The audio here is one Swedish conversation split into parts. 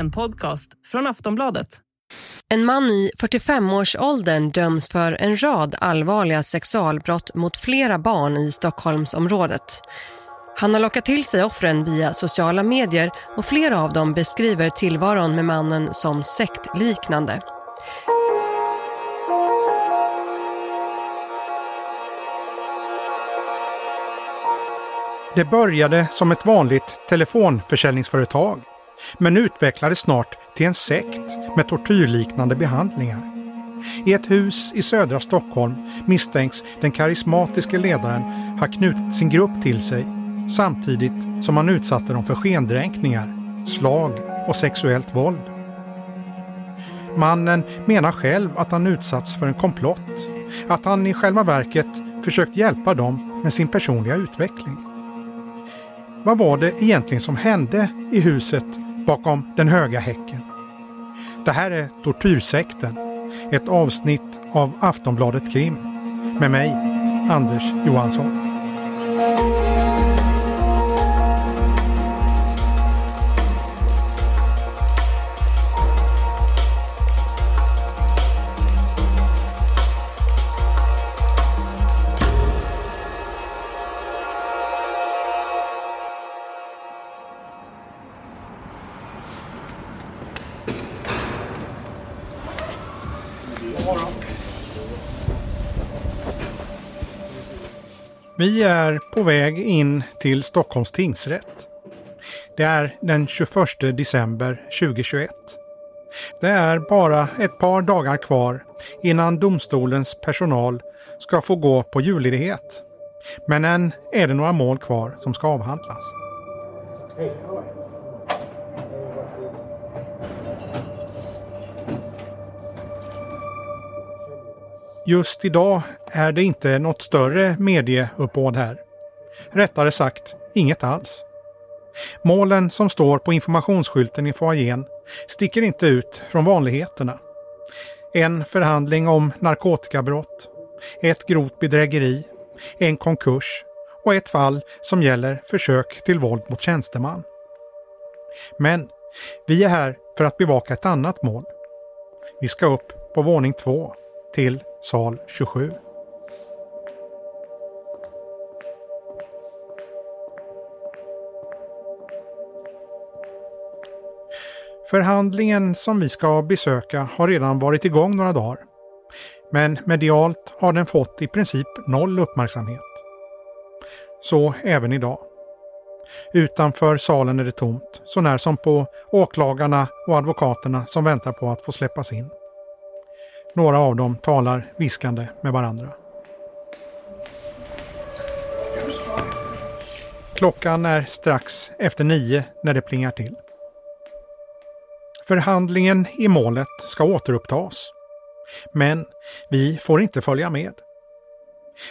en podcast från Aftonbladet. En man i 45-årsåldern döms för en rad allvarliga sexualbrott mot flera barn i Stockholmsområdet. Han har lockat till sig offren via sociala medier och flera av dem beskriver tillvaron med mannen som sektliknande. Det började som ett vanligt telefonförsäljningsföretag men utvecklades snart till en sekt med tortyrliknande behandlingar. I ett hus i södra Stockholm misstänks den karismatiske ledaren ha knutit sin grupp till sig samtidigt som han utsatte dem för skendränkningar, slag och sexuellt våld. Mannen menar själv att han utsatts för en komplott, att han i själva verket försökt hjälpa dem med sin personliga utveckling. Vad var det egentligen som hände i huset bakom den höga häcken? Det här är Tortyrsekten, ett avsnitt av Aftonbladet Krim med mig, Anders Johansson. Vi är på väg in till Stockholms tingsrätt. Det är den 21 december 2021. Det är bara ett par dagar kvar innan domstolens personal ska få gå på julledighet. Men än är det några mål kvar som ska avhandlas. Just idag är det inte något större medieuppbåd här. Rättare sagt, inget alls. Målen som står på informationsskylten i foajén sticker inte ut från vanligheterna. En förhandling om narkotikabrott, ett grovt bedrägeri, en konkurs och ett fall som gäller försök till våld mot tjänsteman. Men vi är här för att bevaka ett annat mål. Vi ska upp på våning två till sal 27. Förhandlingen som vi ska besöka har redan varit igång några dagar. Men medialt har den fått i princip noll uppmärksamhet. Så även idag. Utanför salen är det tomt, så när som på åklagarna och advokaterna som väntar på att få släppas in. Några av dem talar viskande med varandra. Klockan är strax efter nio när det plingar till. Förhandlingen i målet ska återupptas. Men vi får inte följa med.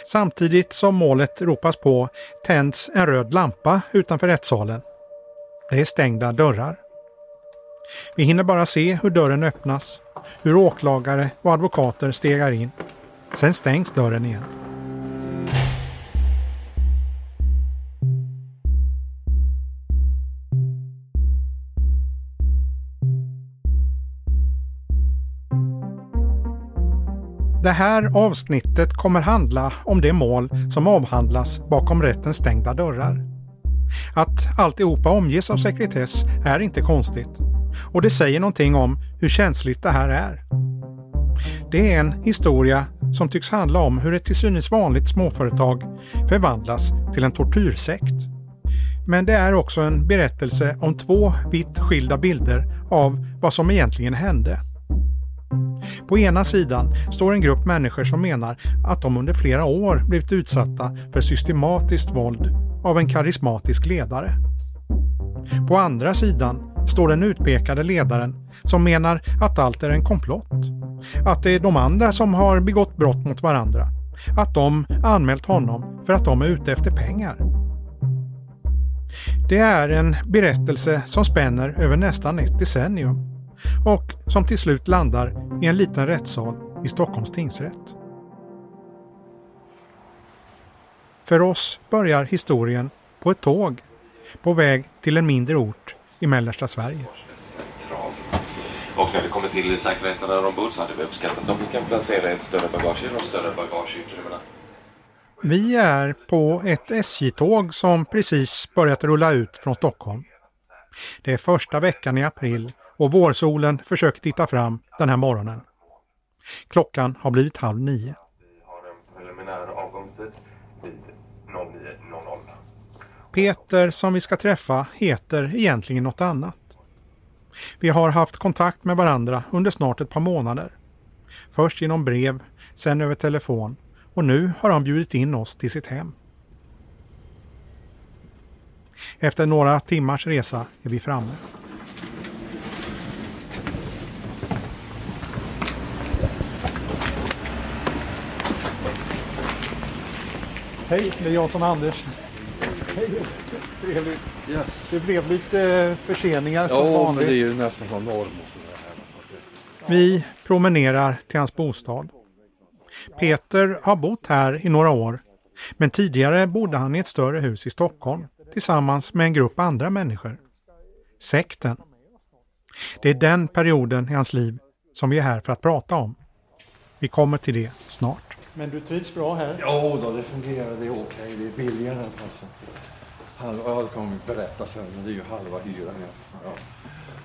Samtidigt som målet ropas på tänds en röd lampa utanför rättssalen. Det är stängda dörrar. Vi hinner bara se hur dörren öppnas, hur åklagare och advokater stegar in. Sen stängs dörren igen. Det här avsnittet kommer handla om det mål som avhandlas bakom rättens stängda dörrar. Att alltihopa omges av sekretess är inte konstigt. Och det säger någonting om hur känsligt det här är. Det är en historia som tycks handla om hur ett till synes vanligt småföretag förvandlas till en tortyrsekt. Men det är också en berättelse om två vitt skilda bilder av vad som egentligen hände. På ena sidan står en grupp människor som menar att de under flera år blivit utsatta för systematiskt våld av en karismatisk ledare. På andra sidan står den utpekade ledaren som menar att allt är en komplott. Att det är de andra som har begått brott mot varandra. Att de anmält honom för att de är ute efter pengar. Det är en berättelse som spänner över nästan ett decennium och som till slut landar i en liten rättssal i Stockholms tingsrätt. För oss börjar historien på ett tåg på väg till en mindre ort i mellersta Sverige. Och när det kommer till säkerheten ombord så hade vi uppskattat om vi kan placera ett större bagage i de större bagageutrymmena. Vi är på ett SJ-tåg som precis börjat rulla ut från Stockholm. Det är första veckan i april och vårsolen försöker titta fram den här morgonen. Klockan har blivit halv nio. Vi har en preliminär avgångstid vid 09.00. Peter som vi ska träffa heter egentligen något annat. Vi har haft kontakt med varandra under snart ett par månader. Först genom brev, sen över telefon och nu har han bjudit in oss till sitt hem. Efter några timmars resa är vi framme. Hej, det är jag som är Anders. Trevligt. Yes. Det blev lite förseningar som Ja, vanligt. det är ju nästan som norm och sådär. här. Så att det- Vi promenerar till hans bostad. Peter har bott här i några år, men tidigare bodde han i ett större hus i Stockholm tillsammans med en grupp andra människor. Sekten. Det är den perioden i hans liv som vi är här för att prata om. Vi kommer till det snart. Men du trivs bra här? Ja, då, det fungerar. Det är okej. Det är billigare. Alltså. Halva, ja, det kommer vi berätta sen, men det är ju halva hyran. Ja. Ja.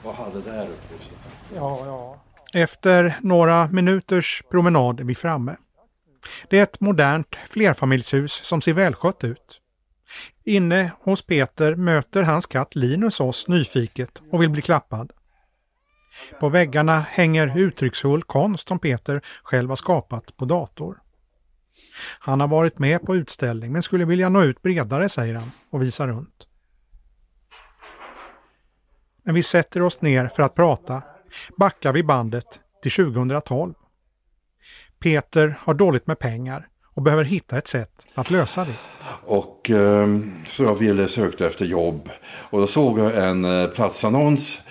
Vad hade där uppe? Så. Ja, ja. Efter några minuters promenad är vi framme. Det är ett modernt flerfamiljshus som ser välskött ut. Inne hos Peter möter hans katt Linus oss nyfiket och vill bli klappad. På väggarna hänger uttrycksfull konst som Peter själv har skapat på dator. Han har varit med på utställning men skulle vilja nå ut bredare, säger han och visar runt. När vi sätter oss ner för att prata backar vi bandet till 2012. Peter har dåligt med pengar och behöver hitta ett sätt att lösa det. Och eh, så jag ville sökte efter jobb. Och då såg jag en eh, platsannons.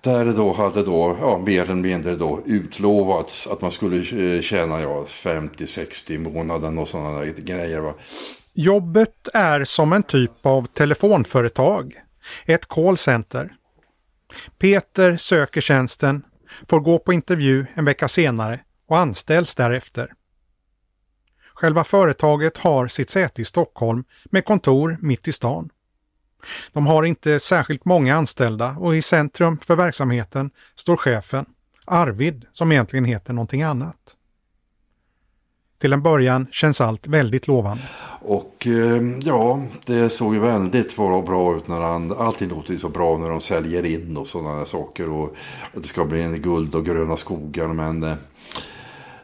Där det då hade då, ja, mer eller mindre då utlovats att man skulle eh, tjäna ja, 50-60 i månaden och sådana där grejer. Va? Jobbet är som en typ av telefonföretag, ett callcenter. Peter söker tjänsten, får gå på intervju en vecka senare och anställs därefter. Själva företaget har sitt säte i Stockholm med kontor mitt i stan. De har inte särskilt många anställda och i centrum för verksamheten står chefen, Arvid, som egentligen heter någonting annat. Till en början känns allt väldigt lovande. Och eh, ja, det såg ju väldigt bra, ut när han, allting låter ju så bra när de säljer in och sådana saker. Och att det ska bli en guld och gröna skogar. Men eh,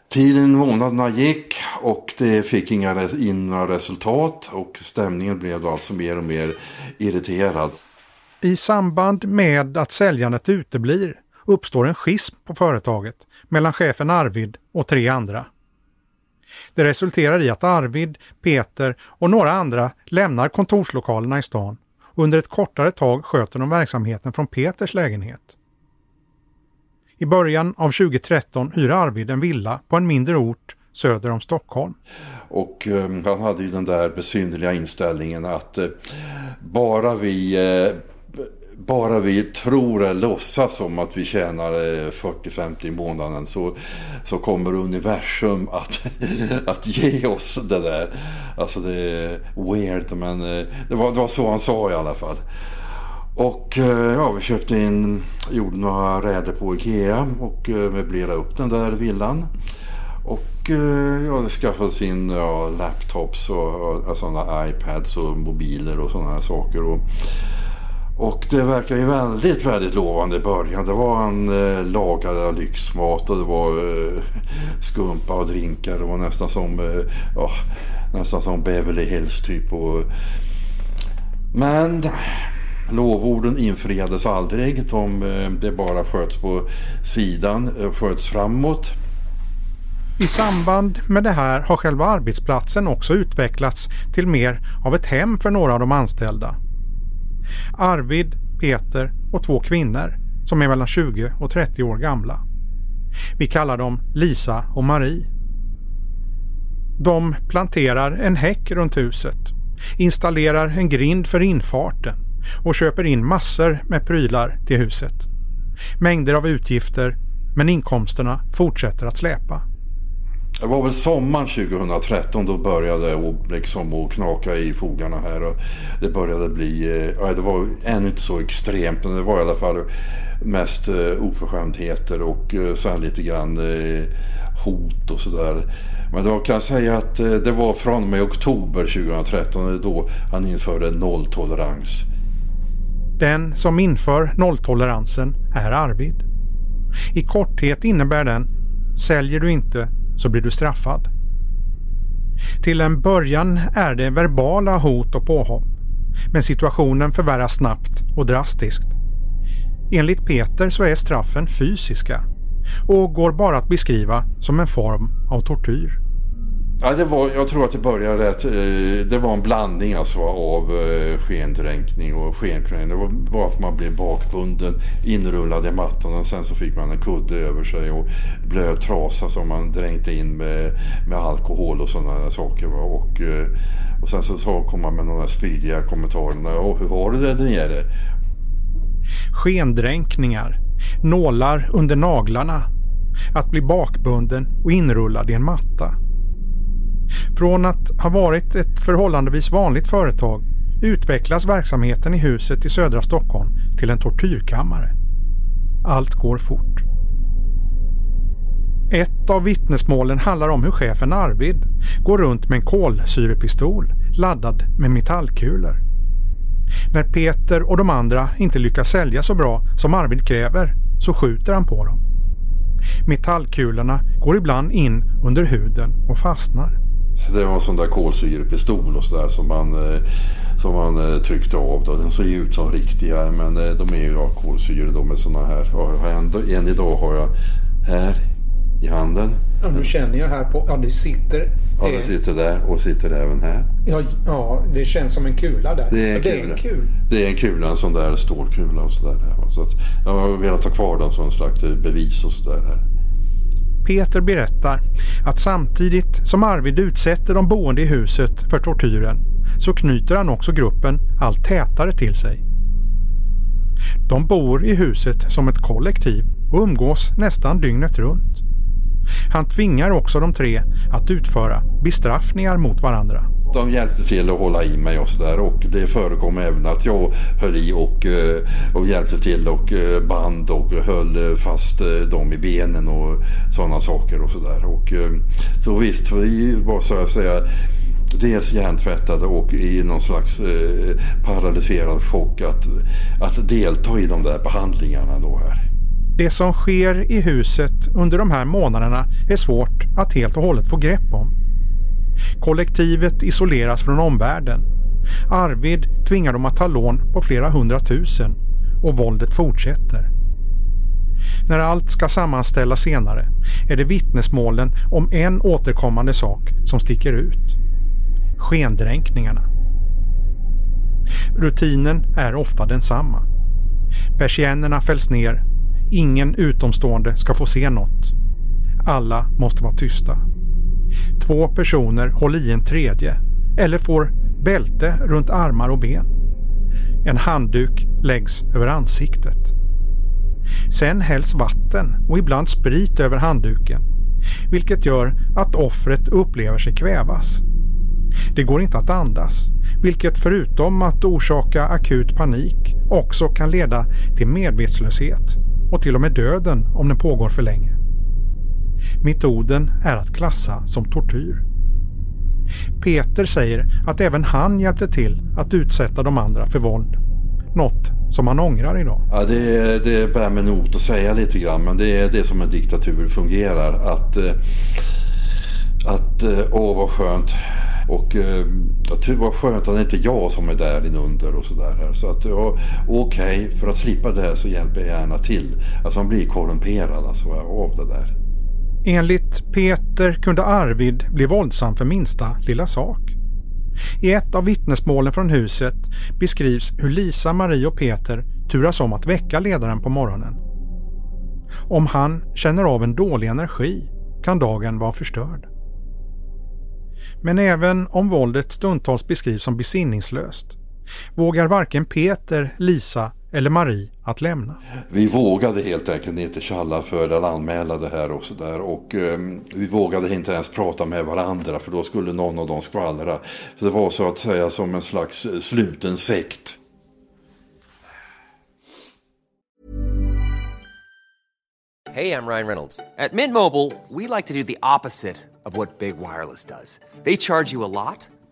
tiden, månaderna gick och det fick inga res- resultat. Och stämningen blev alltså mer och mer irriterad. I samband med att säljandet uteblir uppstår en schism på företaget mellan chefen Arvid och tre andra. Det resulterar i att Arvid, Peter och några andra lämnar kontorslokalerna i stan och under ett kortare tag sköter de verksamheten från Peters lägenhet. I början av 2013 hyr Arvid en villa på en mindre ort söder om Stockholm. Och eh, han hade ju den där besynnerliga inställningen att eh, bara vi eh, bara vi tror eller låtsas som att vi tjänar eh, 40-50 i månaden så, så kommer universum att, att ge oss det där. Alltså det är weird men eh, det var, det var så han sa i alla fall. Och eh, ja, vi köpte in, gjorde några räder på Ikea och möblerade upp den där villan. Och eh, ja, det skaffades in ja, laptops och, och sådana iPads och mobiler och sådana här saker. Och, och det verkar ju väldigt, väldigt lovande i början. Det var en eh, lagad lyxmat och det var eh, skumpa och drinkar. Det var nästan som, eh, ja, nästan som Beverly Hills typ. Och, men lovorden infriades aldrig. De, eh, det bara sköts på sidan, eh, sköts framåt. I samband med det här har själva arbetsplatsen också utvecklats till mer av ett hem för några av de anställda. Arvid, Peter och två kvinnor som är mellan 20 och 30 år gamla. Vi kallar dem Lisa och Marie. De planterar en häck runt huset, installerar en grind för infarten och köper in massor med prylar till huset. Mängder av utgifter, men inkomsterna fortsätter att släpa. Det var väl sommaren 2013 då började det liksom att knaka i fogarna här. Och det började bli, eh, ja, det var ännu inte så extremt men det var i alla fall mest eh, oförskämdheter och eh, sen lite grann eh, hot och sådär. Men då kan jag säga att eh, det var från och med oktober 2013 eh, då han införde nolltolerans. Den som inför nolltoleransen är Arvid. I korthet innebär den Säljer du inte så blir du straffad. Till en början är det verbala hot och påhopp. Men situationen förvärras snabbt och drastiskt. Enligt Peter så är straffen fysiska och går bara att beskriva som en form av tortyr. Ja, det var, jag tror att det började att eh, det var en blandning alltså av eh, skendränkning och skenkränkning. Det var, att man blev bakbunden, inrullad i mattan och sen så fick man en kudde över sig och blöd trasa som man dränkte in med, med alkohol och sådana saker. Va? Och, eh, och sen så, så kom man med några spydiga kommentarerna. hur har du det där nere? Skendränkningar, nålar under naglarna, att bli bakbunden och inrullad i en matta. Från att ha varit ett förhållandevis vanligt företag utvecklas verksamheten i huset i södra Stockholm till en tortyrkammare. Allt går fort. Ett av vittnesmålen handlar om hur chefen Arvid går runt med en kolsyrepistol laddad med metallkulor. När Peter och de andra inte lyckas sälja så bra som Arvid kräver så skjuter han på dem. Metallkulorna går ibland in under huden och fastnar. Det var en sån där kolsyrepistol och sådär som man, eh, som man eh, tryckte av. Då. Den såg ju ut som riktiga men eh, de är ju av kolsyre då med såna här. Och ändå, än idag har jag här i handen. Ja, nu känner jag här på, ja det sitter. Ja det sitter där och sitter även här. Ja, ja det känns som en kula där. Det är en, ja, kula. Det är en, kul. Det är en kula, en sån där stålkula och sådär. Så att jag har velat ha kvar den som en slags bevis och sådär. Här. Peter berättar att samtidigt som Arvid utsätter de boende i huset för tortyren så knyter han också gruppen allt tätare till sig. De bor i huset som ett kollektiv och umgås nästan dygnet runt. Han tvingar också de tre att utföra bestraffningar mot varandra. De hjälpte till att hålla i mig och sådär och det förekom även att jag höll i och, eh, och hjälpte till och eh, band och höll fast eh, dem i benen och sådana saker och sådär. Så visst, vi var så att säga dels hjärntvättade och i någon slags eh, paralyserad chock att, att delta i de där behandlingarna då här. Det som sker i huset under de här månaderna är svårt att helt och hållet få grepp om. Kollektivet isoleras från omvärlden. Arvid tvingar dem att ta lån på flera hundratusen och våldet fortsätter. När allt ska sammanställas senare är det vittnesmålen om en återkommande sak som sticker ut. Skendränkningarna. Rutinen är ofta densamma. Persiennerna fälls ner. Ingen utomstående ska få se något. Alla måste vara tysta. Två personer håller i en tredje eller får bälte runt armar och ben. En handduk läggs över ansiktet. Sen hälls vatten och ibland sprit över handduken vilket gör att offret upplever sig kvävas. Det går inte att andas, vilket förutom att orsaka akut panik också kan leda till medvetslöshet och till och med döden om den pågår för länge. Metoden är att klassa som tortyr. Peter säger att även han hjälpte till att utsätta de andra för våld. Något som han ångrar idag. Ja, det, det bär med not att säga lite grann men det är det som en diktatur fungerar. Att, eh, att eh, åh vad skönt. Och eh, vad skönt att det inte är jag som är där inunder och sådär. Så att ja, okej, okay, för att slippa det så hjälper jag gärna till. Alltså man blir korrumperad alltså, av det där. Enligt Peter kunde Arvid bli våldsam för minsta lilla sak. I ett av vittnesmålen från huset beskrivs hur Lisa, Marie och Peter turas om att väcka ledaren på morgonen. Om han känner av en dålig energi kan dagen vara förstörd. Men även om våldet stundtals beskrivs som besinningslöst vågar varken Peter, Lisa eller Marie att lämna. Vi vågade helt enkelt inte tjalla för eller anmäla det här och sådär. Och eh, vi vågade inte ens prata med varandra för då skulle någon av dem skvallra. Så det var så att säga som en slags sluten sekt. Hey, I'm Ryan Reynolds. At Mint Mobile, we like to do the opposite of what Big Wireless. They charge you a lot,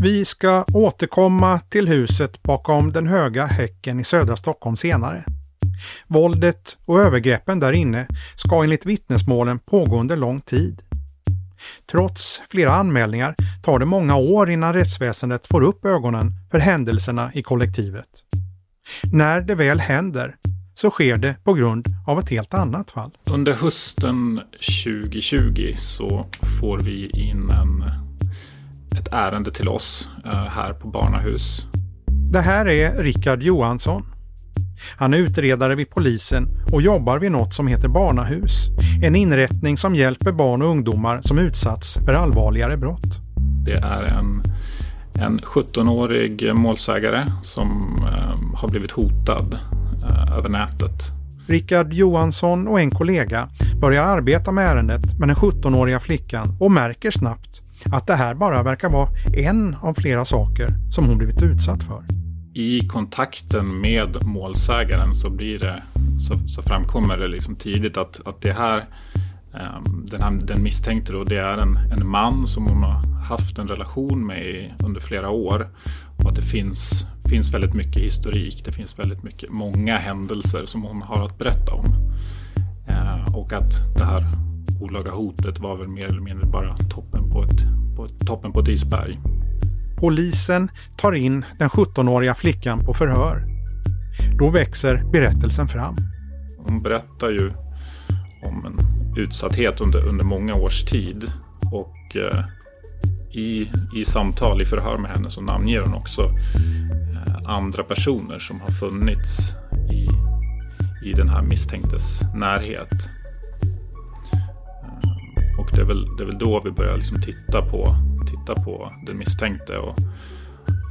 Vi ska återkomma till huset bakom den höga häcken i södra Stockholm senare. Våldet och övergreppen där inne ska enligt vittnesmålen pågå under lång tid. Trots flera anmälningar tar det många år innan rättsväsendet får upp ögonen för händelserna i kollektivet. När det väl händer så sker det på grund av ett helt annat fall. Under hösten 2020 så får vi in en, ett ärende till oss eh, här på Barnahus. Det här är Rickard Johansson. Han är utredare vid polisen och jobbar vid något som heter Barnahus. En inrättning som hjälper barn och ungdomar som utsatts för allvarligare brott. Det är en, en 17-årig målsägare som eh, har blivit hotad eh, över nätet. Rickard Johansson och en kollega börjar arbeta med ärendet med den 17-åriga flickan och märker snabbt att det här bara verkar vara en av flera saker som hon blivit utsatt för i kontakten med målsägaren så, blir det, så, så framkommer det liksom tidigt att, att det här, ehm, den, här, den misstänkte då, det är en, en man som hon har haft en relation med under flera år. Och att det finns, finns väldigt mycket historik, det finns väldigt mycket, många händelser som hon har att berätta om. Ehm, och att det här olaga hotet var väl mer eller mindre bara toppen på ett, på ett, toppen på ett isberg. Polisen tar in den 17-åriga flickan på förhör. Då växer berättelsen fram. Hon berättar ju om en utsatthet under, under många års tid. Och eh, i, i samtal, i förhör med henne så namnger hon också eh, andra personer som har funnits i, i den här misstänktes närhet. Det är, väl, det är väl då vi börjar liksom titta på titta på den misstänkte och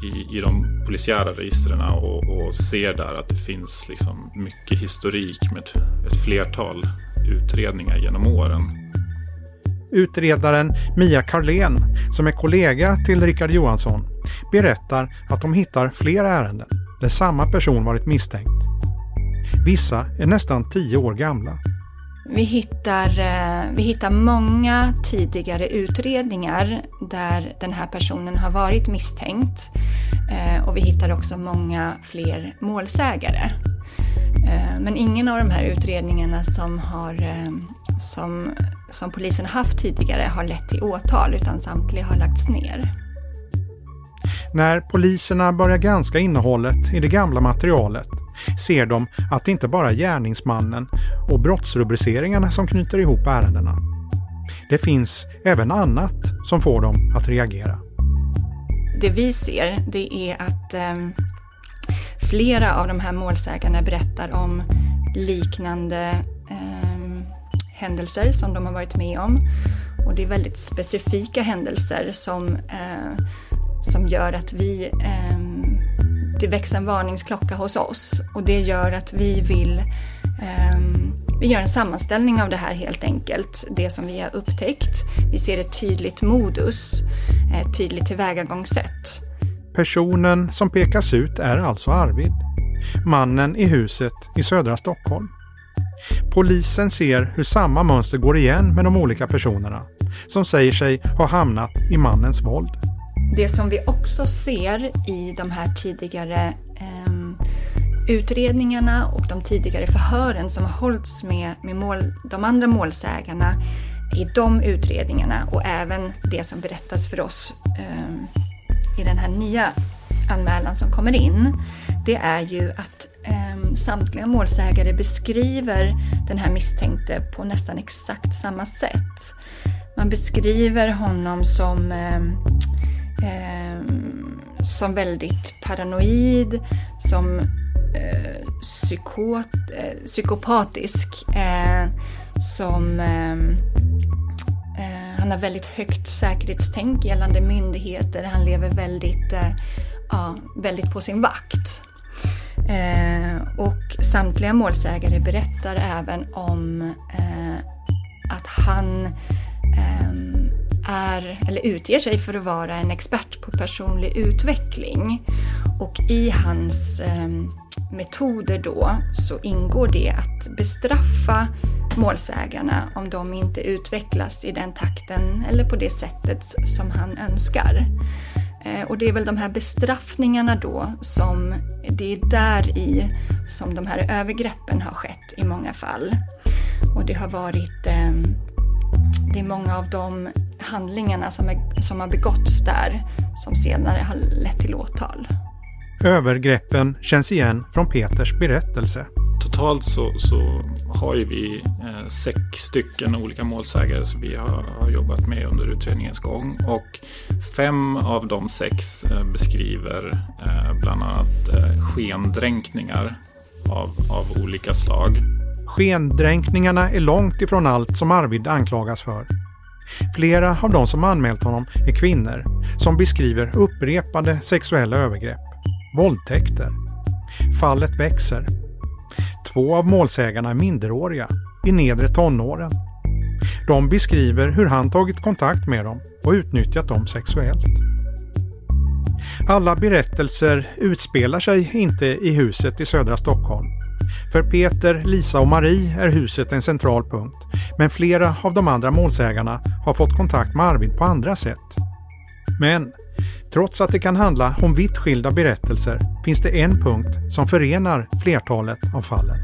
i, i de polisiära registren och, och ser där att det finns liksom mycket historik med ett, ett flertal utredningar genom åren. Utredaren Mia Karlén, som är kollega till Rickard Johansson, berättar att de hittar flera ärenden där samma person varit misstänkt. Vissa är nästan tio år gamla. Vi hittar, eh, vi hittar många tidigare utredningar där den här personen har varit misstänkt. Eh, och vi hittar också många fler målsägare. Eh, men ingen av de här utredningarna som, har, som, som polisen haft tidigare har lett till åtal utan samtliga har lagts ner. När poliserna börjar granska innehållet i det gamla materialet ser de att det inte bara är gärningsmannen och brottsrubriceringarna som knyter ihop ärendena. Det finns även annat som får dem att reagera. Det vi ser det är att eh, flera av de här målsägarna berättar om liknande eh, händelser som de har varit med om. Och det är väldigt specifika händelser som, eh, som gör att vi eh, det väcks en varningsklocka hos oss och det gör att vi vill um, vi gör en sammanställning av det här helt enkelt, det som vi har upptäckt. Vi ser ett tydligt modus, ett tydligt tillvägagångssätt. Personen som pekas ut är alltså Arvid, mannen i huset i södra Stockholm. Polisen ser hur samma mönster går igen med de olika personerna som säger sig ha hamnat i mannens våld. Det som vi också ser i de här tidigare eh, utredningarna och de tidigare förhören som har hållits med, med mål, de andra målsägarna i de utredningarna och även det som berättas för oss eh, i den här nya anmälan som kommer in, det är ju att eh, samtliga målsägare beskriver den här misstänkte på nästan exakt samma sätt. Man beskriver honom som eh, eh, som väldigt paranoid, som eh, psykot, eh, psykopatisk, eh, som ehm, eh, han har väldigt högt säkerhetstänk gällande myndigheter. Han lever väldigt, eh, ja, väldigt på sin vakt. Eh, och samtliga målsägare berättar även om eh, att han ehm, är, eller utger sig för att vara en expert på personlig utveckling. Och i hans eh, metoder då så ingår det att bestraffa målsägarna om de inte utvecklas i den takten eller på det sättet som han önskar. Eh, och det är väl de här bestraffningarna då som, det är där i som de här övergreppen har skett i många fall. Och det har varit ehm, det är många av de handlingarna som, är, som har begåtts där som senare har lett till åtal. Övergreppen känns igen från Peters berättelse. Totalt så, så har ju vi eh, sex stycken olika målsägare som vi har, har, jobbat med under utredningens gång. Och fem av de sex eh, beskriver eh, bland annat eh, skendränkningar av, av olika slag. Skendränkningarna är långt ifrån allt som Arvid anklagas för. Flera av de som anmält honom är kvinnor som beskriver upprepade sexuella övergrepp, våldtäkter. Fallet växer. Två av målsägarna är minderåriga, i nedre tonåren. De beskriver hur han tagit kontakt med dem och utnyttjat dem sexuellt. Alla berättelser utspelar sig inte i huset i södra Stockholm för Peter, Lisa och Marie är huset en central punkt, men flera av de andra målsägarna har fått kontakt med Arvid på andra sätt. Men trots att det kan handla om vitt skilda berättelser finns det en punkt som förenar flertalet av fallen.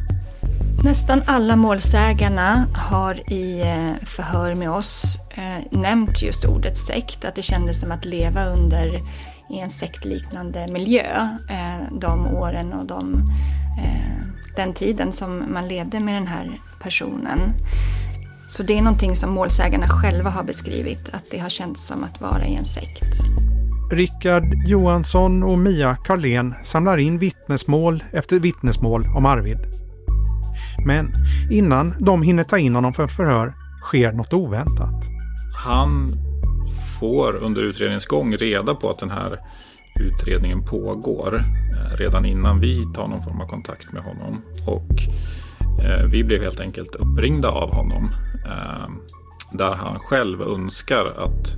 Nästan alla målsägarna har i eh, förhör med oss eh, nämnt just ordet sekt, att det kändes som att leva under i en sektliknande miljö eh, de åren och de eh, den tiden som man levde med den här personen. Så det är någonting som målsägarna själva har beskrivit, att det har känts som att vara i en sekt. Rickard Johansson och Mia Karlén samlar in vittnesmål efter vittnesmål om Arvid. Men innan de hinner ta in honom för förhör sker något oväntat. Han får under utredningens gång reda på att den här utredningen pågår eh, redan innan vi tar någon form av kontakt med honom. Och eh, vi blev helt enkelt uppringda av honom. Eh, där han själv önskar att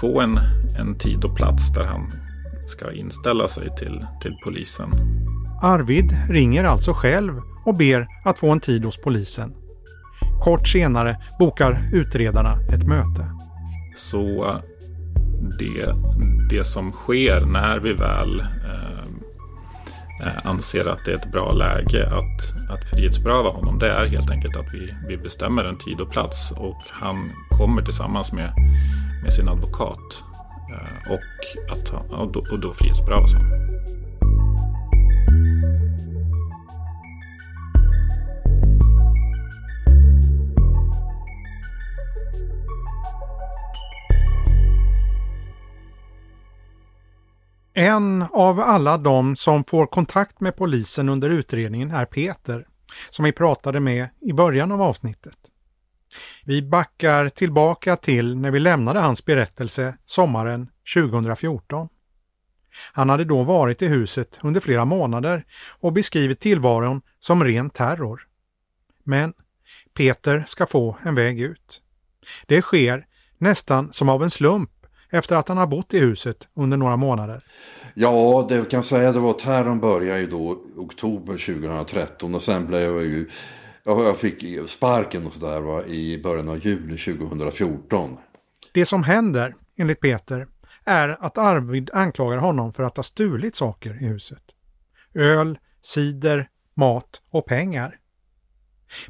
få en, en tid och plats där han ska inställa sig till, till polisen. Arvid ringer alltså själv och ber att få en tid hos polisen. Kort senare bokar utredarna ett möte. Så det, det som sker när vi väl eh, eh, anser att det är ett bra läge att, att frihetsberöva honom. Det är helt enkelt att vi, vi bestämmer en tid och plats och han kommer tillsammans med, med sin advokat eh, och, att, och, då, och då frihetsberövas han. En av alla de som får kontakt med polisen under utredningen är Peter, som vi pratade med i början av avsnittet. Vi backar tillbaka till när vi lämnade hans berättelse sommaren 2014. Han hade då varit i huset under flera månader och beskrivit tillvaron som ren terror. Men Peter ska få en väg ut. Det sker nästan som av en slump efter att han har bott i huset under några månader. Ja, det kan säga det var terrorn började ju då oktober 2013 och sen blev jag ju jag fick sparken och sådär i början av juli 2014. Det som händer, enligt Peter, är att Arvid anklagar honom för att ha stulit saker i huset. Öl, cider, mat och pengar.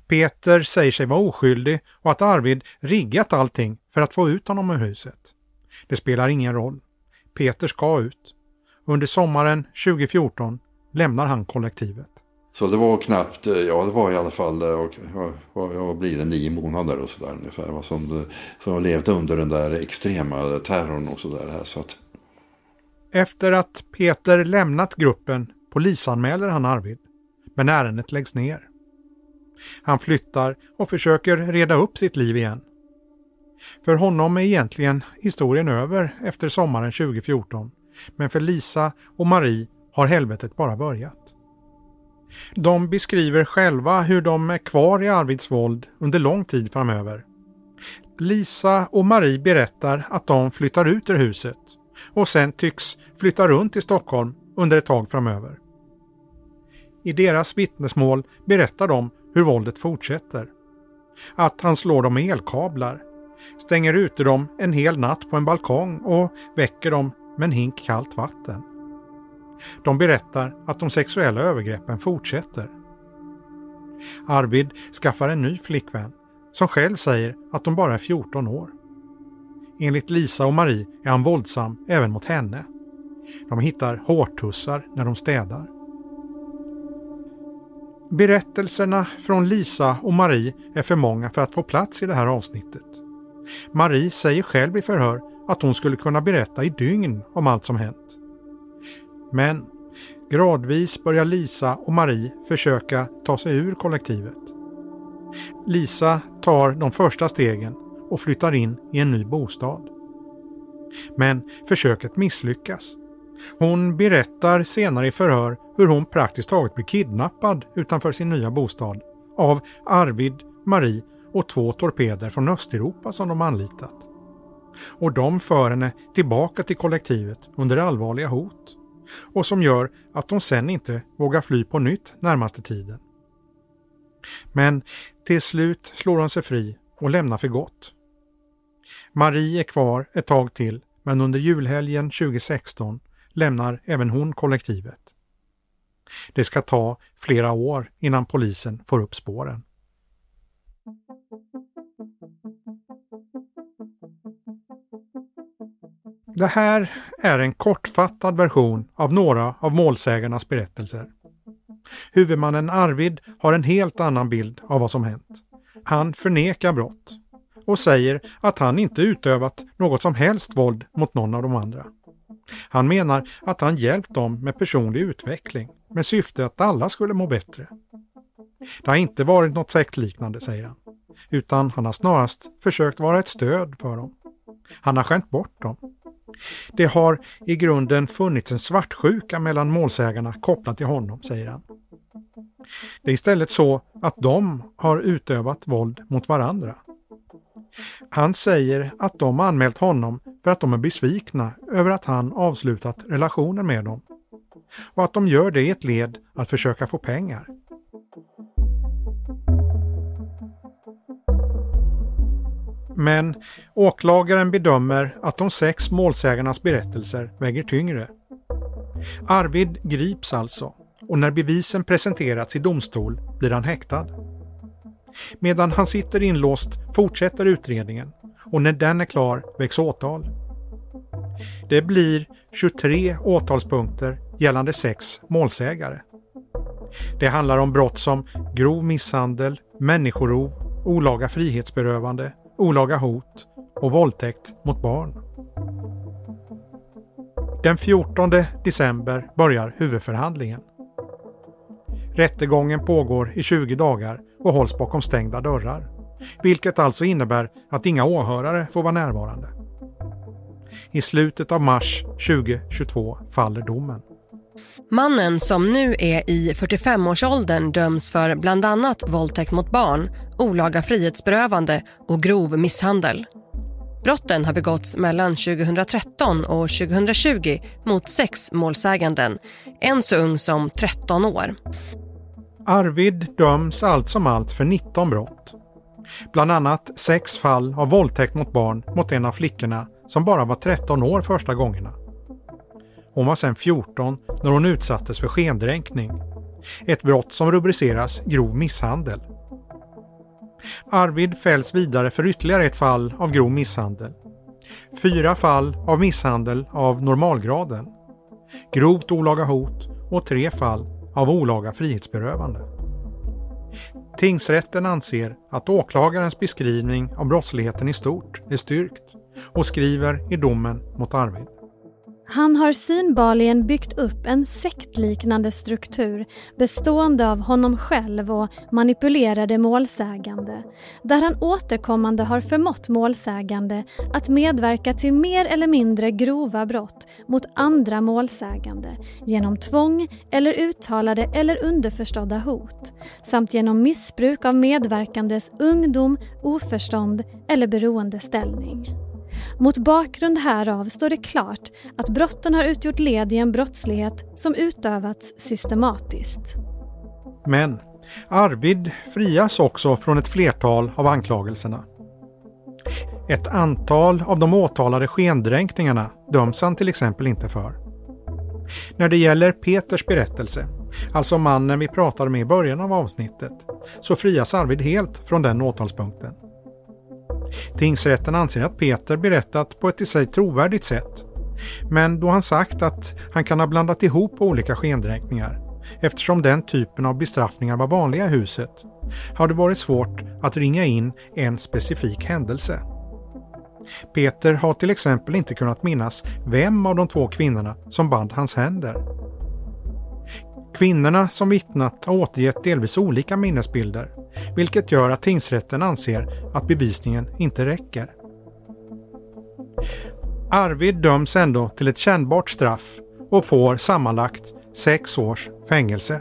Peter säger sig vara oskyldig och att Arvid riggat allting för att få ut honom ur huset. Det spelar ingen roll. Peter ska ut. Under sommaren 2014 lämnar han kollektivet. Så det var knappt, eh, ja det var i alla fall, eh, vad, vad blir det, nio månader och sådär ungefär. Som, som jag levde under den där extrema terrorn och sådär. Så att... Efter att Peter lämnat gruppen polisanmäler han Arvid. Men ärendet läggs ner. Han flyttar och försöker reda upp sitt liv igen. För honom är egentligen historien över efter sommaren 2014. Men för Lisa och Marie har helvetet bara börjat. De beskriver själva hur de är kvar i Arvidsvold under lång tid framöver. Lisa och Marie berättar att de flyttar ut ur huset och sen tycks flytta runt i Stockholm under ett tag framöver. I deras vittnesmål berättar de hur våldet fortsätter. Att han slår dem med elkablar, stänger ute dem en hel natt på en balkong och väcker dem med en hink kallt vatten. De berättar att de sexuella övergreppen fortsätter. Arvid skaffar en ny flickvän som själv säger att de bara är 14 år. Enligt Lisa och Marie är han våldsam även mot henne. De hittar hårtussar när de städar. Berättelserna från Lisa och Marie är för många för att få plats i det här avsnittet. Marie säger själv i förhör att hon skulle kunna berätta i dygn om allt som hänt. Men gradvis börjar Lisa och Marie försöka ta sig ur kollektivet. Lisa tar de första stegen och flyttar in i en ny bostad. Men försöket misslyckas. Hon berättar senare i förhör hur hon praktiskt taget blir kidnappad utanför sin nya bostad av Arvid, Marie och två torpeder från Östeuropa som de anlitat. Och de för henne tillbaka till kollektivet under allvarliga hot och som gör att de sen inte vågar fly på nytt närmaste tiden. Men till slut slår hon sig fri och lämnar för gott. Marie är kvar ett tag till men under julhelgen 2016 lämnar även hon kollektivet. Det ska ta flera år innan polisen får upp spåren. Det här är en kortfattad version av några av målsägarnas berättelser. Huvudmannen Arvid har en helt annan bild av vad som hänt. Han förnekar brott och säger att han inte utövat något som helst våld mot någon av de andra. Han menar att han hjälpt dem med personlig utveckling med syfte att alla skulle må bättre. Det har inte varit något sektliknande, säger han, utan han har snarast försökt vara ett stöd för dem. Han har skämt bort dem. Det har i grunden funnits en svartsjuka mellan målsägarna kopplat till honom, säger han. Det är istället så att de har utövat våld mot varandra. Han säger att de anmält honom för att de är besvikna över att han avslutat relationen med dem och att de gör det i ett led att försöka få pengar. Men åklagaren bedömer att de sex målsägarnas berättelser väger tyngre. Arvid grips alltså och när bevisen presenterats i domstol blir han häktad. Medan han sitter inlåst fortsätter utredningen och när den är klar väcks åtal. Det blir 23 åtalspunkter gällande sex målsägare. Det handlar om brott som grov misshandel, människorov, olaga frihetsberövande, olaga hot och våldtäkt mot barn. Den 14 december börjar huvudförhandlingen. Rättegången pågår i 20 dagar och hålls bakom stängda dörrar. Vilket alltså innebär att inga åhörare får vara närvarande. I slutet av mars 2022 faller domen. Mannen som nu är i 45-årsåldern döms för bland annat våldtäkt mot barn, olaga frihetsberövande och grov misshandel. Brotten har begåtts mellan 2013 och 2020 mot sex målsäganden, en så ung som 13 år. Arvid döms allt som allt för 19 brott. Bland annat sex fall av våldtäkt mot barn mot en av flickorna som bara var 13 år första gångerna. Hon var sedan 14 när hon utsattes för skendränkning. Ett brott som rubriceras grov misshandel. Arvid fälls vidare för ytterligare ett fall av grov misshandel. Fyra fall av misshandel av normalgraden. Grovt olaga hot och tre fall av olaga frihetsberövande. Tingsrätten anser att åklagarens beskrivning av brottsligheten i stort är styrkt och skriver i domen mot Arvid. Han har synbarligen byggt upp en sektliknande struktur bestående av honom själv och manipulerade målsägande där han återkommande har förmått målsägande att medverka till mer eller mindre grova brott mot andra målsägande genom tvång eller uttalade eller underförstådda hot samt genom missbruk av medverkandes ungdom, oförstånd eller beroendeställning. Mot bakgrund härav står det klart att brotten har utgjort led i en brottslighet som utövats systematiskt. Men Arvid frias också från ett flertal av anklagelserna. Ett antal av de åtalade skendränkningarna döms han till exempel inte för. När det gäller Peters berättelse, alltså mannen vi pratade med i början av avsnittet, så frias Arvid helt från den åtalspunkten. Tingsrätten anser att Peter berättat på ett i sig trovärdigt sätt. Men då han sagt att han kan ha blandat ihop olika skendränkningar eftersom den typen av bestraffningar var vanliga i huset har det varit svårt att ringa in en specifik händelse. Peter har till exempel inte kunnat minnas vem av de två kvinnorna som band hans händer. Kvinnorna som vittnat har återgett delvis olika minnesbilder vilket gör att tingsrätten anser att bevisningen inte räcker. Arvid döms ändå till ett kännbart straff och får sammanlagt sex års fängelse.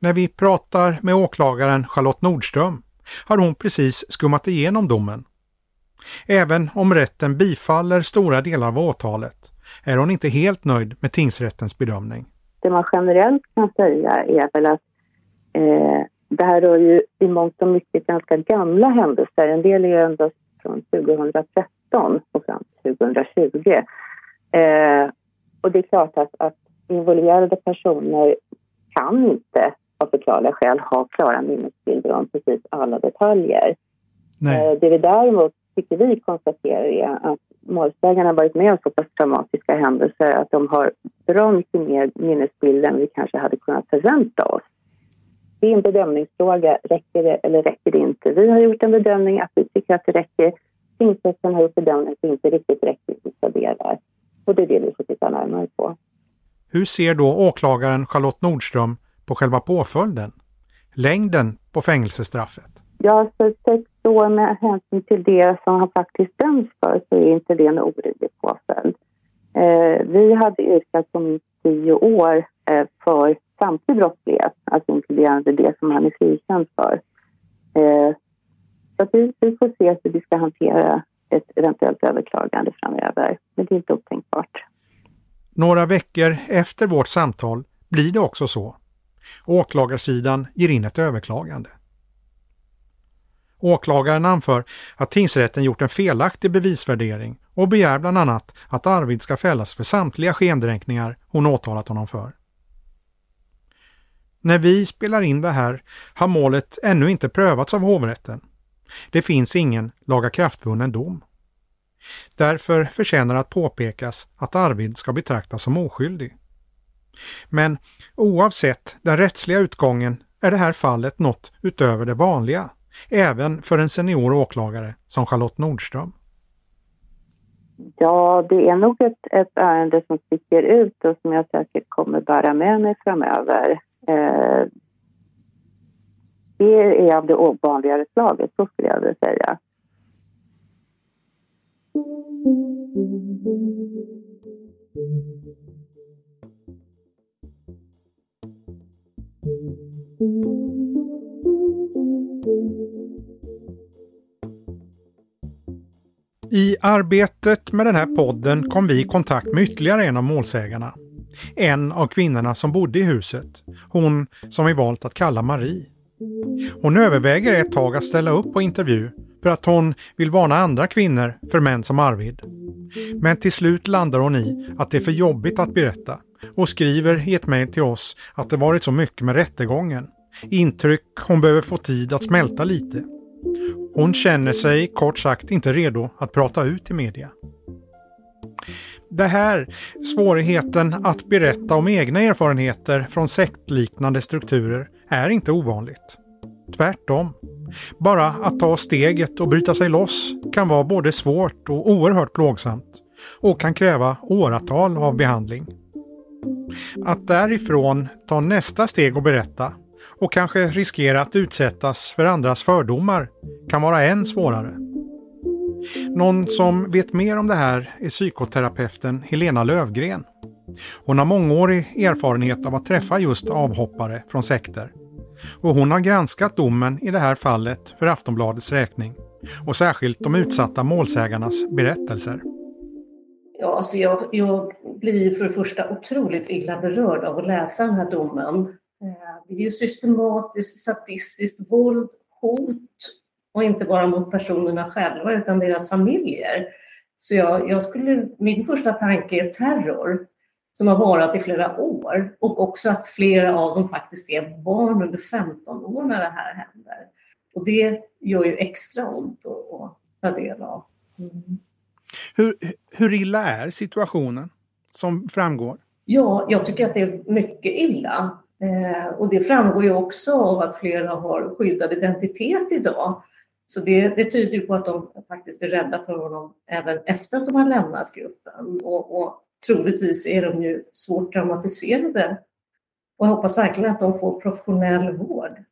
När vi pratar med åklagaren Charlotte Nordström har hon precis skummat igenom domen. Även om rätten bifaller stora delar av åtalet är hon inte helt nöjd med tingsrättens bedömning. Det man generellt kan säga är väl att eh, det här rör ju i mångt och mycket ganska gamla händelser. En del är ju ända från 2013 och fram till 2020. Eh, och det är klart att, att involverade personer kan inte av förklarliga skäl ha klara minnesbilder om precis alla detaljer. Nej. Eh, det vi däremot tycker vi konstaterar är att målsägarna varit med om så pass traumatiska händelser att de har bra mycket mer minnesbilder än vi kanske hade kunnat förvänta oss. Det är en bedömningsfråga. Räcker det eller räcker det inte? Vi har gjort en bedömning att vi tycker att det räcker. Tingsrätten har gjort bedömningen att det inte riktigt räcker i vissa delar. Och det är det vi får titta närmare på. Hur ser då åklagaren Charlotte Nordström på själva påföljden? Längden på fängelsestraffet? Ja, för sex år med hänsyn till det som han faktiskt döms för så är inte det en orimlig påföljd. Eh, vi hade yrkat på minst tio år eh, för samtlig brottslighet, alltså inkluderande det som han är frikänd för. Eh, så vi, vi får se hur vi ska hantera ett eventuellt överklagande framöver, men det är inte otänkbart. Några veckor efter vårt samtal blir det också så. Åklagarsidan ger in ett överklagande. Åklagaren anför att tingsrätten gjort en felaktig bevisvärdering och begär bland annat att Arvid ska fällas för samtliga skendränkningar hon åtalat honom för. När vi spelar in det här har målet ännu inte prövats av hovrätten. Det finns ingen lagakraftvunnen dom. Därför förtjänar att påpekas att Arvid ska betraktas som oskyldig. Men oavsett den rättsliga utgången är det här fallet något utöver det vanliga, även för en senior åklagare som Charlotte Nordström. Ja, det är nog ett, ett ärende som sticker ut och som jag säkert kommer bära med mig framöver. Eh, det är av det ovanligare slaget, så skulle jag vilja säga. I arbetet med den här podden kom vi i kontakt med ytterligare en av målsägarna. En av kvinnorna som bodde i huset. Hon som vi valt att kalla Marie. Hon överväger ett tag att ställa upp på intervju för att hon vill varna andra kvinnor för män som Arvid. Men till slut landar hon i att det är för jobbigt att berätta och skriver i ett mejl till oss att det varit så mycket med rättegången. Intryck hon behöver få tid att smälta lite. Hon känner sig kort sagt inte redo att prata ut i media. Det här, svårigheten att berätta om egna erfarenheter från sektliknande strukturer, är inte ovanligt. Tvärtom. Bara att ta steget och bryta sig loss kan vara både svårt och oerhört plågsamt och kan kräva åratal av behandling. Att därifrån ta nästa steg och berätta och kanske riskera att utsättas för andras fördomar kan vara än svårare. Någon som vet mer om det här är psykoterapeuten Helena Lövgren. Hon har mångårig erfarenhet av att träffa just avhoppare från sekter. Och hon har granskat domen i det här fallet för Aftonbladets räkning och särskilt de utsatta målsägarnas berättelser. Ja, alltså jag, jag blir för det första otroligt illa berörd av att läsa den här domen. Eh, det är ju systematiskt sadistiskt våld, hot och inte bara mot personerna själva utan deras familjer. Så jag, jag skulle, min första tanke är terror som har varat i flera år och också att flera av dem faktiskt är barn under 15 år när det här händer. Och det gör ju extra ont att ta del av. Mm. Hur, hur illa är situationen som framgår? Ja, jag tycker att det är mycket illa. Eh, och det framgår ju också av att flera har skyddad identitet idag. Så det, det tyder ju på att de faktiskt är rädda för honom även efter att de har lämnat gruppen. Och, och troligtvis är de ju svårt traumatiserade. Och jag hoppas verkligen att de får professionell vård.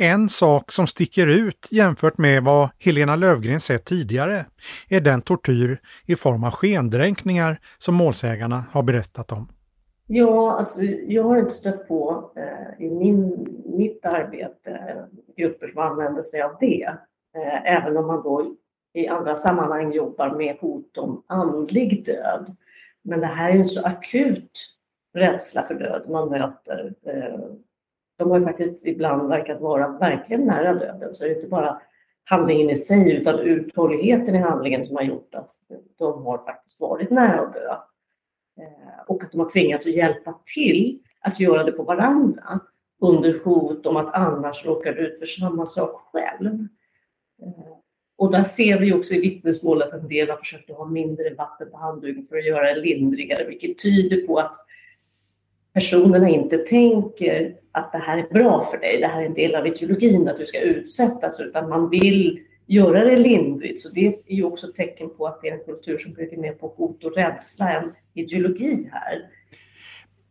En sak som sticker ut jämfört med vad Helena Lövgren sett tidigare är den tortyr i form av skendränkningar som målsägarna har berättat om. Ja, alltså, jag har inte stött på eh, i min, mitt arbete grupper som använder sig av det. Eh, även om man då i andra sammanhang jobbar med hot om andlig död. Men det här är en så akut rädsla för död man möter. Eh, de har ju faktiskt ibland verkat vara verkligen nära döden, så det är inte bara handlingen i sig utan uthålligheten i handlingen som har gjort att de har faktiskt varit nära att dö. Eh, och att de har tvingats att hjälpa till att göra det på varandra under hot om att annars råka ut för samma sak själv. Eh, och där ser vi också i vittnesmål att en del har försökt att ha mindre vatten på handduken för att göra det lindrigare, vilket tyder på att personerna inte tänker att det här är bra för dig, det här är en del av ideologin att du ska utsättas, utan man vill göra det lindrigt. Så det är ju också ett tecken på att det är en kultur som bygger mer på hot och rädsla än ideologi här.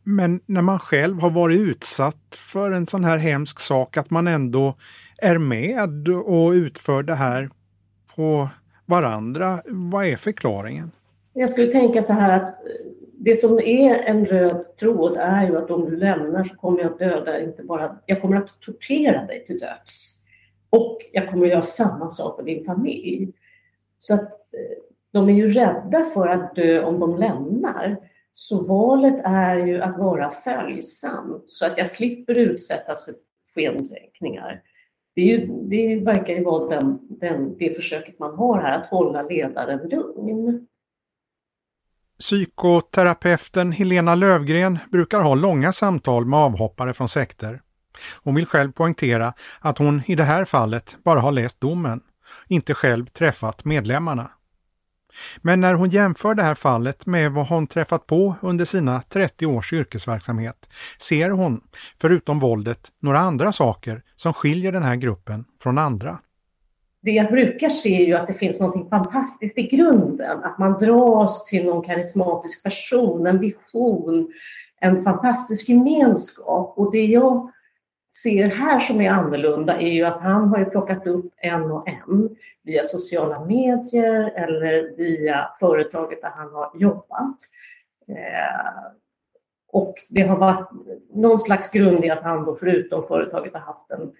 Men när man själv har varit utsatt för en sån här hemsk sak, att man ändå är med och utför det här på varandra. Vad är förklaringen? Jag skulle tänka så här att det som är en röd tråd är ju att om du lämnar så kommer jag att döda, inte bara, jag kommer att tortera dig till döds. Och jag kommer att göra samma sak med din familj. Så att eh, de är ju rädda för att dö om de lämnar. Så valet är ju att vara följsam så att jag slipper utsättas för skendränkningar. Det, är ju, det verkar ju vara den, den, det försöket man har här, att hålla ledaren lugn. Psykoterapeuten Helena Lövgren brukar ha långa samtal med avhoppare från sekter. Hon vill själv poängtera att hon i det här fallet bara har läst domen, inte själv träffat medlemmarna. Men när hon jämför det här fallet med vad hon träffat på under sina 30 års yrkesverksamhet ser hon, förutom våldet, några andra saker som skiljer den här gruppen från andra. Det jag brukar se är ju att det finns något fantastiskt i grunden, att man dras till någon karismatisk person, en vision, en fantastisk gemenskap. Och det jag ser här som är annorlunda är ju att han har ju plockat upp en och en via sociala medier eller via företaget där han har jobbat. Eh, och det har varit någon slags grund i att han då förutom företaget har haft en,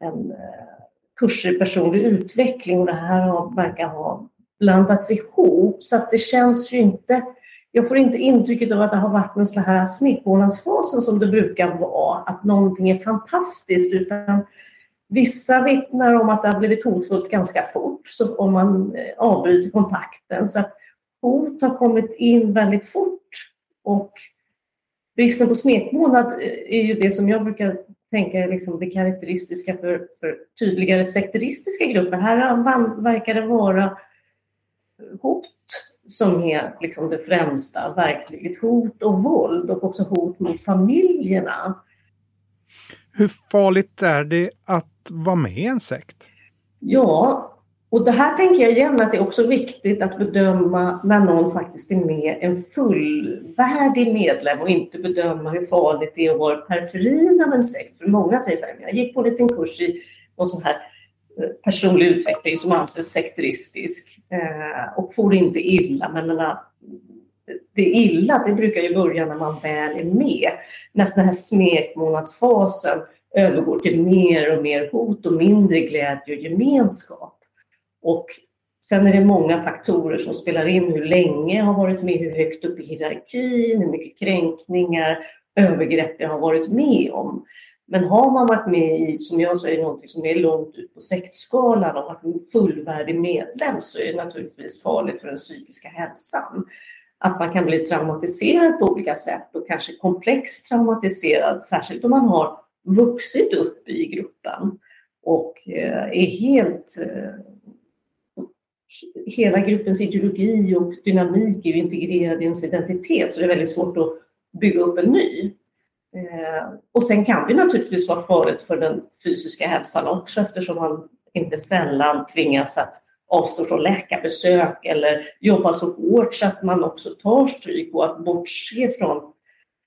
en eh, kurser i personlig utveckling och det här har, verkar ha blandats ihop så att det känns ju inte jag får inte intrycket av att det har varit en sån här smittmånadsfasen som det brukar vara, att någonting är fantastiskt, utan vissa vittnar om att det har blivit hotfullt ganska fort, så om man eh, avbryter kontakten. Så att hot har kommit in väldigt fort och bristen på smekmånad eh, är ju det som jag brukar tänka liksom det karaktäristiska för, för tydligare sekteristiska grupper. Här verkar det vara hot som är liksom det främsta verktyget. Hot och våld och också hot mot familjerna. Hur farligt är det att vara med i en sekt? Ja, och det här tänker jag igen att det är också viktigt att bedöma när någon faktiskt är med en fullvärdig medlem och inte bedöma hur farligt det är att vara periferin av en sekt. För många säger så här, jag gick på en liten kurs i någon sån här eh, personlig utveckling som anses sekteristisk eh, och får inte illa. Men menar, det är illa, det brukar ju börja när man väl är med. När den här smekmånadsfasen övergår till mer och mer hot och mindre glädje och gemenskap. Och sen är det många faktorer som spelar in hur länge jag har varit med, hur högt upp i hierarkin, hur mycket kränkningar, övergrepp jag har varit med om. Men har man varit med i, som jag säger, någonting som är långt ut på sektskalan och varit en fullvärdig medlem så är det naturligtvis farligt för den psykiska hälsan. Att man kan bli traumatiserad på olika sätt och kanske komplext traumatiserad, särskilt om man har vuxit upp i gruppen och eh, är helt eh, hela gruppens ideologi och dynamik är integrerad i ens identitet så det är väldigt svårt att bygga upp en ny. Eh, och sen kan det naturligtvis vara farligt för den fysiska hälsan också eftersom man inte sällan tvingas att avstå från läkarbesök eller jobba så hårt så att man också tar stryk och att bortse från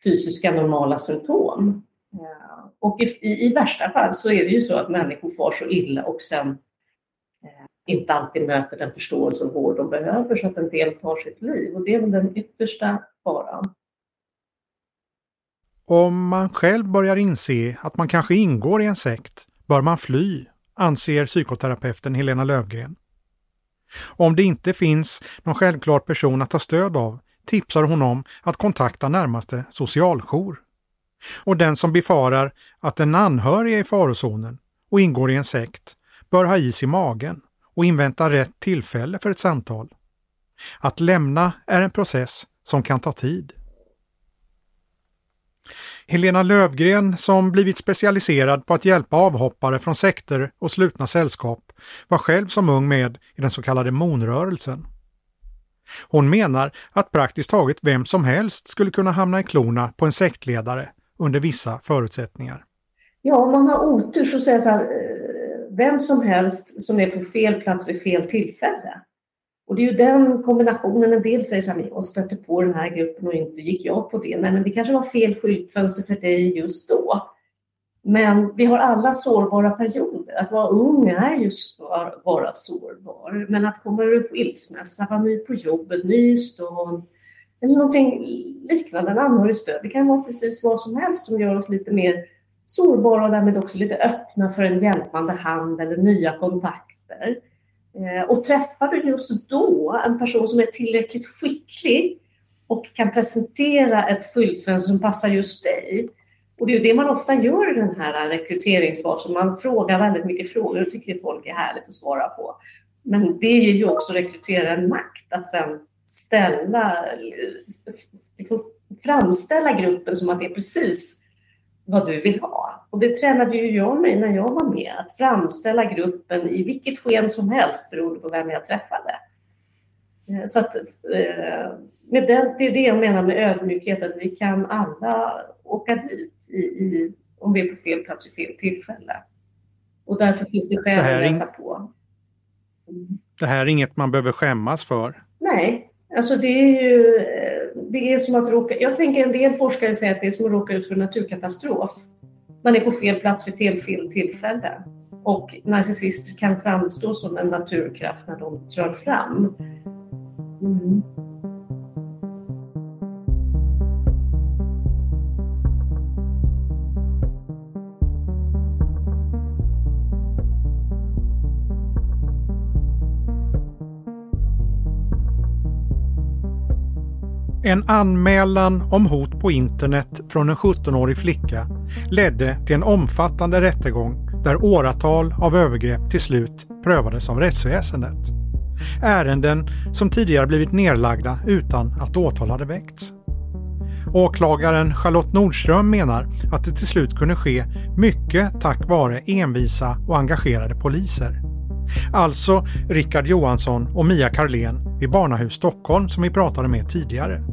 fysiska normala symptom. Ja. och i, i, i, värsta fall så är det ju så att människor far så illa och sen inte alltid möter den förståelse och vård de behöver så att en del tar sitt liv. Och det är väl den yttersta faran. Om man själv börjar inse att man kanske ingår i en sekt bör man fly, anser psykoterapeuten Helena Lövgren. Om det inte finns någon självklar person att ta stöd av tipsar hon om att kontakta närmaste socialjour. Och den som befarar att en anhörig är i farozonen och ingår i en sekt bör ha is i magen och invänta rätt tillfälle för ett samtal. Att lämna är en process som kan ta tid. Helena Lövgren, som blivit specialiserad på att hjälpa avhoppare från sekter och slutna sällskap, var själv som ung med i den så kallade Monrörelsen. Hon menar att praktiskt taget vem som helst skulle kunna hamna i klorna på en sektledare under vissa förutsättningar. Ja, om man har otur så säger jag så här, vem som helst som är på fel plats vid fel tillfälle. Och det är ju den kombinationen, en del säger så här, jag stötte på den här gruppen och inte gick jag på det. Nej, men det kanske var fel skyltfönster för dig just då. Men vi har alla sårbara perioder. Att vara ung är just att vara sårbar. Men att komma ur skilsmässa, vara ny på jobbet, ny i stan eller någonting liknande, en anhörigstöd. Det kan vara precis vad som helst som gör oss lite mer sårbara och därmed också lite öppna för en hjälpande hand eller nya kontakter. Eh, och träffar du just då en person som är tillräckligt skicklig och kan presentera ett skyltfönster som passar just dig. Och det är det man ofta gör i den här rekryteringsfasen. Man frågar väldigt mycket frågor och tycker att folk är härligt att svara på. Men det ger ju också rekryteraren makt att sen ställa, liksom framställa gruppen som att det är precis vad du vill ha. Och det tränade ju jag mig när jag var med, att framställa gruppen i vilket sken som helst beroende på vem jag träffade. Eh, så att, eh, med den, det är det jag menar med ödmjukhet, att vi kan alla åka dit i, i, om vi är på fel plats vid fel tillfälle. Och därför finns det skäl det att läsa på. Mm. Det här är inget man behöver skämmas för? Nej, alltså det är ju det är som att råka... Jag tänker en del forskare säger att det är som att råka ut för en naturkatastrof. man är på fel plats vid fel tillfälle. Och narcissister kan framstå som en naturkraft när de drar fram. Mm. En anmälan om hot på internet från en 17-årig flicka ledde till en omfattande rättegång där åratal av övergrepp till slut prövades av rättsväsendet. Ärenden som tidigare blivit nedlagda utan att åtal hade väckts. Åklagaren Charlotte Nordström menar att det till slut kunde ske mycket tack vare envisa och engagerade poliser. Alltså Rickard Johansson och Mia Karlén vid Barnahus Stockholm som vi pratade med tidigare.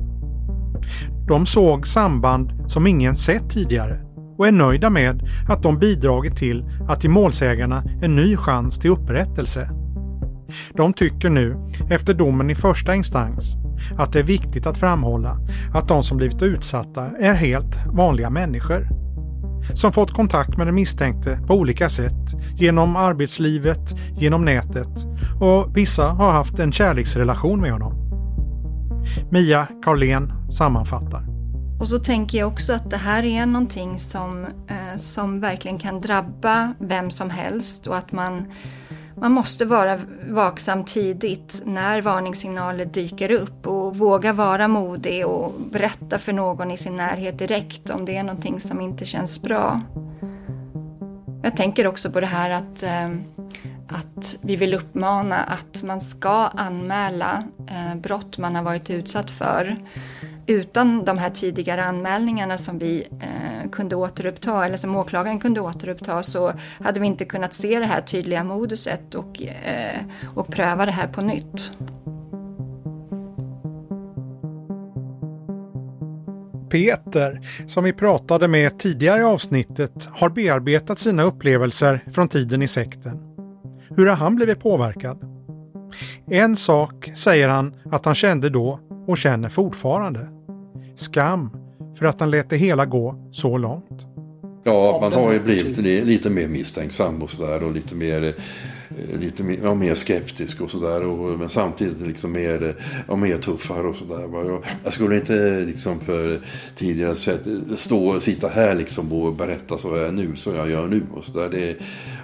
De såg samband som ingen sett tidigare och är nöjda med att de bidragit till att ge målsägarna en ny chans till upprättelse. De tycker nu, efter domen i första instans, att det är viktigt att framhålla att de som blivit utsatta är helt vanliga människor. Som fått kontakt med den misstänkte på olika sätt, genom arbetslivet, genom nätet och vissa har haft en kärleksrelation med honom. Mia Karlén sammanfattar. Och så tänker jag också att det här är någonting som, eh, som verkligen kan drabba vem som helst och att man, man måste vara vaksam tidigt när varningssignaler dyker upp och våga vara modig och berätta för någon i sin närhet direkt om det är någonting som inte känns bra. Jag tänker också på det här att, eh, att vi vill uppmana att man ska anmäla eh, brott man har varit utsatt för utan de här tidigare anmälningarna som vi eh, kunde återuppta, eller som åklagaren kunde återuppta, så hade vi inte kunnat se det här tydliga moduset och, eh, och pröva det här på nytt. Peter, som vi pratade med tidigare i avsnittet, har bearbetat sina upplevelser från tiden i sekten. Hur har han blivit påverkad? En sak säger han att han kände då och känner fortfarande. Skam för att han lät det hela gå så långt. Ja, man har ju blivit lite, mer misstänksam och sådär och lite mer, eh, lite mer, ja, mer skeptisk och sådär. Men samtidigt liksom mer, ja, mer tuffare och sådär. Jag, jag skulle inte liksom för tidigare sätt stå och sitta här liksom och berätta så jag är nu som jag gör nu och sådär.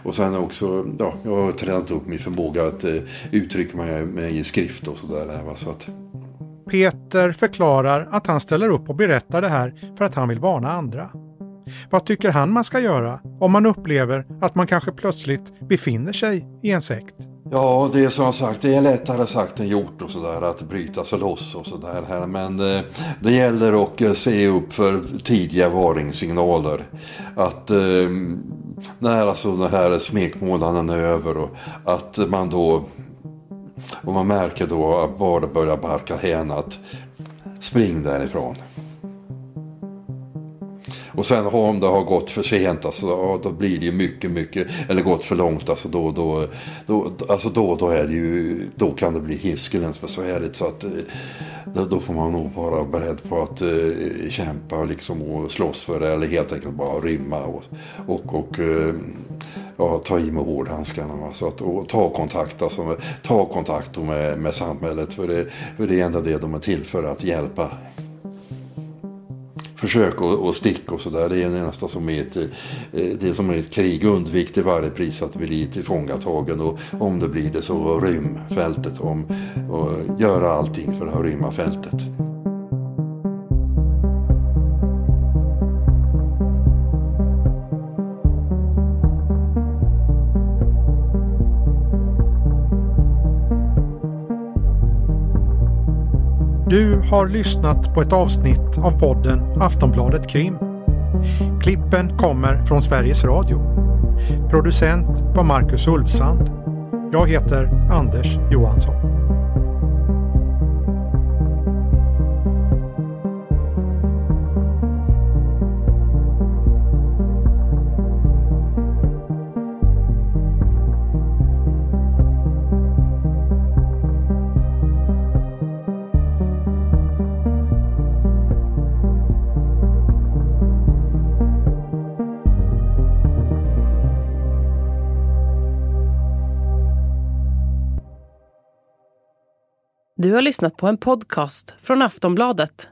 Och sen också, ja, jag har tränat upp min förmåga att uh, uttrycka mig, mig i skrift och sådär. Så att, Peter förklarar att han ställer upp och berättar det här för att han vill varna andra. Vad tycker han man ska göra om man upplever att man kanske plötsligt befinner sig i en sekt? Ja, det är som sagt, det är lättare sagt än gjort och sådär att bryta sig loss och sådär här. Men eh, det gäller att eh, se upp för tidiga varningssignaler. Att eh, när alltså den här smekmånaden är över och att man då och man märker då att bara börjar barka hän att spring därifrån. Och sen om det har gått för sent, alltså, då blir det ju mycket, mycket, eller gått för långt, alltså då, då, då, alltså då, då, är det ju, då kan det bli hiskelens besvärligt. Så att, eh, då, får man nog vara beredd på att eh, kämpa liksom, och slåss för det, eller helt enkelt bara rymma och, och, och eh, ja, ta i med hårdhandskarna. Alltså att, och ta kontakt, alltså, ta kontakt med, med samhället, för det, för det är ändå det de är till för, att hjälpa försök och stick och sådär. Det är nästan som ett, eh, det är som ett krig. Undvik till varje pris att bli tillfångatagen och om det blir det så rym fältet. Om, och göra allting för att rymma fältet. Du har lyssnat på ett avsnitt av podden Aftonbladet Krim. Klippen kommer från Sveriges Radio. Producent var Marcus Ulfsand. Jag heter Anders Johansson. Du har lyssnat på en podcast från Aftonbladet.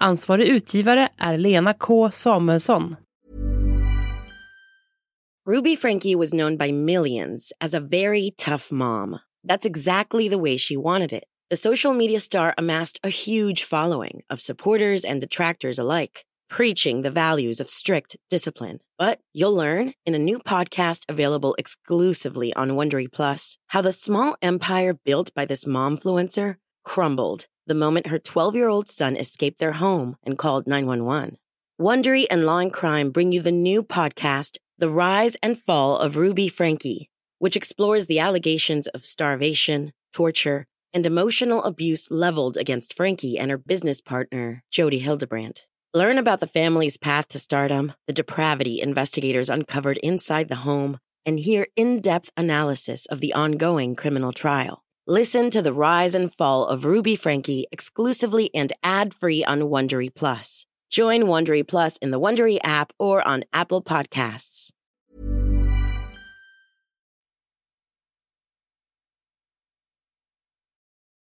Ansvarig utgivare är Lena K Samuelsson. Ruby Frankie was known by millions as a very tough mom. That's exactly the way she wanted it. The social media star amassed a huge following of supporters and detractors alike, preaching the values of strict discipline. But you'll learn in a new podcast available exclusively on Wondery Plus how the small empire built by this momfluencer crumbled the moment her 12-year-old son escaped their home and called 911. Wondery and Law and Crime bring you the new podcast The Rise and Fall of Ruby Frankie, which explores the allegations of starvation, torture, and emotional abuse leveled against Frankie and her business partner, Jody Hildebrandt. Learn about the family's path to stardom, the depravity investigators uncovered inside the home, and hear in depth analysis of the ongoing criminal trial. Listen to the rise and fall of Ruby Frankie exclusively and ad free on Wondery Plus. Join Wondery Plus in the Wondery app or on Apple Podcasts.